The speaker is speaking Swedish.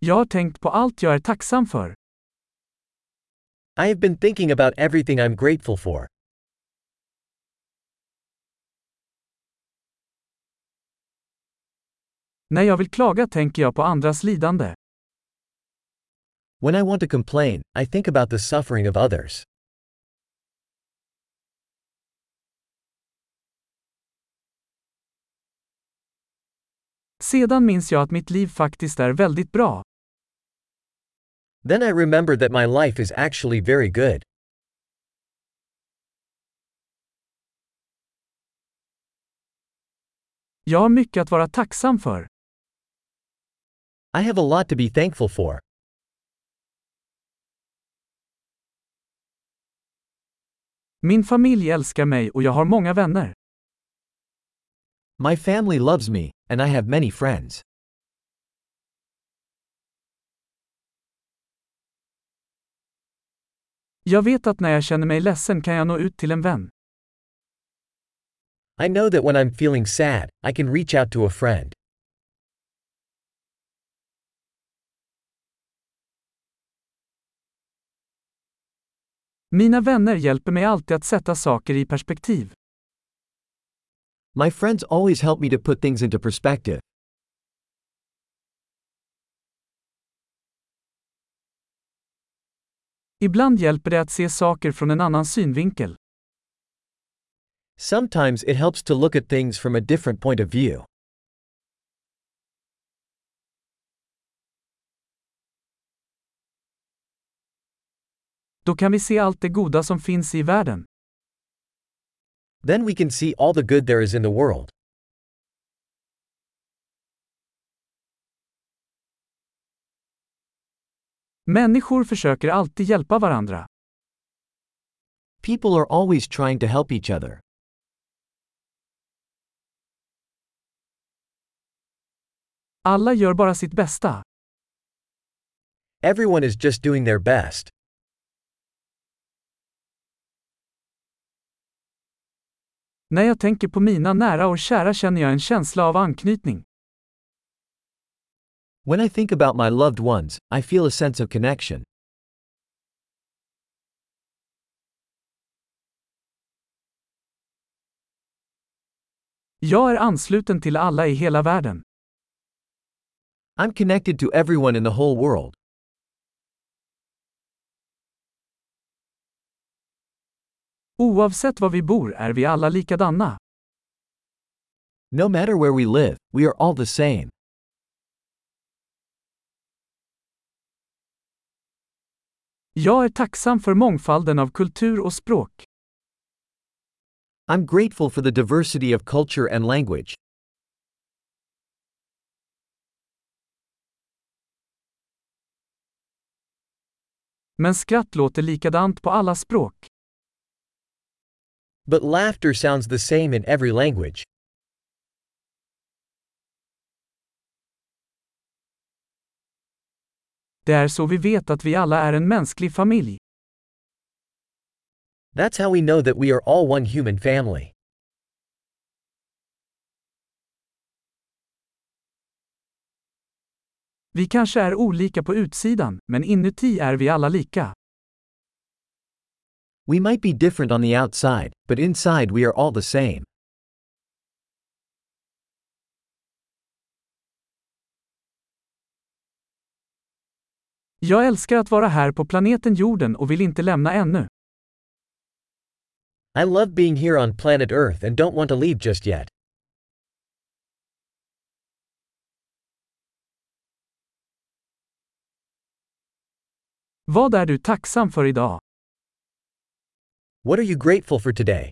Jag har tänkt på allt jag är tacksam för. I have been thinking about everything I'm grateful for. När jag vill klaga tänker jag på andras lidande. When I want to complain, I think about the suffering of others. Sedan minns jag att mitt liv faktiskt är väldigt bra. Then I remember that my life is actually very good. Jag har mycket att vara tacksam för. I have a lot to be thankful for. Min familj älskar mig och jag har många vänner. My family loves me, and I have many friends. Jag vet att när jag känner mig ledsen kan jag nå ut till en vän. I know that when I'm feeling sad, I can reach out to a friend. Mina vänner hjälper mig alltid att sätta saker i perspektiv. My friends always help me to put things into perspective. Ibland hjälper det att se saker från en annan synvinkel. Sometimes it helps to look at things from a different point of view. Då kan vi se allt det goda som finns i världen. Then we can see all the good there is in the world. Människor försöker alltid hjälpa varandra. People are always trying to help each other. Alla gör bara sitt bästa. Everyone is just doing their best. När jag tänker på mina nära och kära känner jag en känsla av anknytning. When I think about my loved ones, I feel a sense of connection. Jag är ansluten till alla i hela världen. I'm connected to everyone in the whole world. Oavsett var vi bor är vi alla likadana. No matter where we live, we are all the same. Jag är tacksam för mångfalden av kultur och språk. I'm grateful for the diversity of culture and language. Men skratt låter likadant på alla språk. But laughter sounds the same in every language. Det är så vi vet att vi alla är en mänsklig familj. That's how we know that we are all one human family. Vi kanske är olika på utsidan, men inuti är vi alla lika. We might be different on the outside, but inside we are all the same. Jag älskar att vara här på planeten jorden och vill inte lämna ännu. I love being here on planet Earth and don't want to leave just yet. Vad är du tacksam för idag? What are you grateful for today?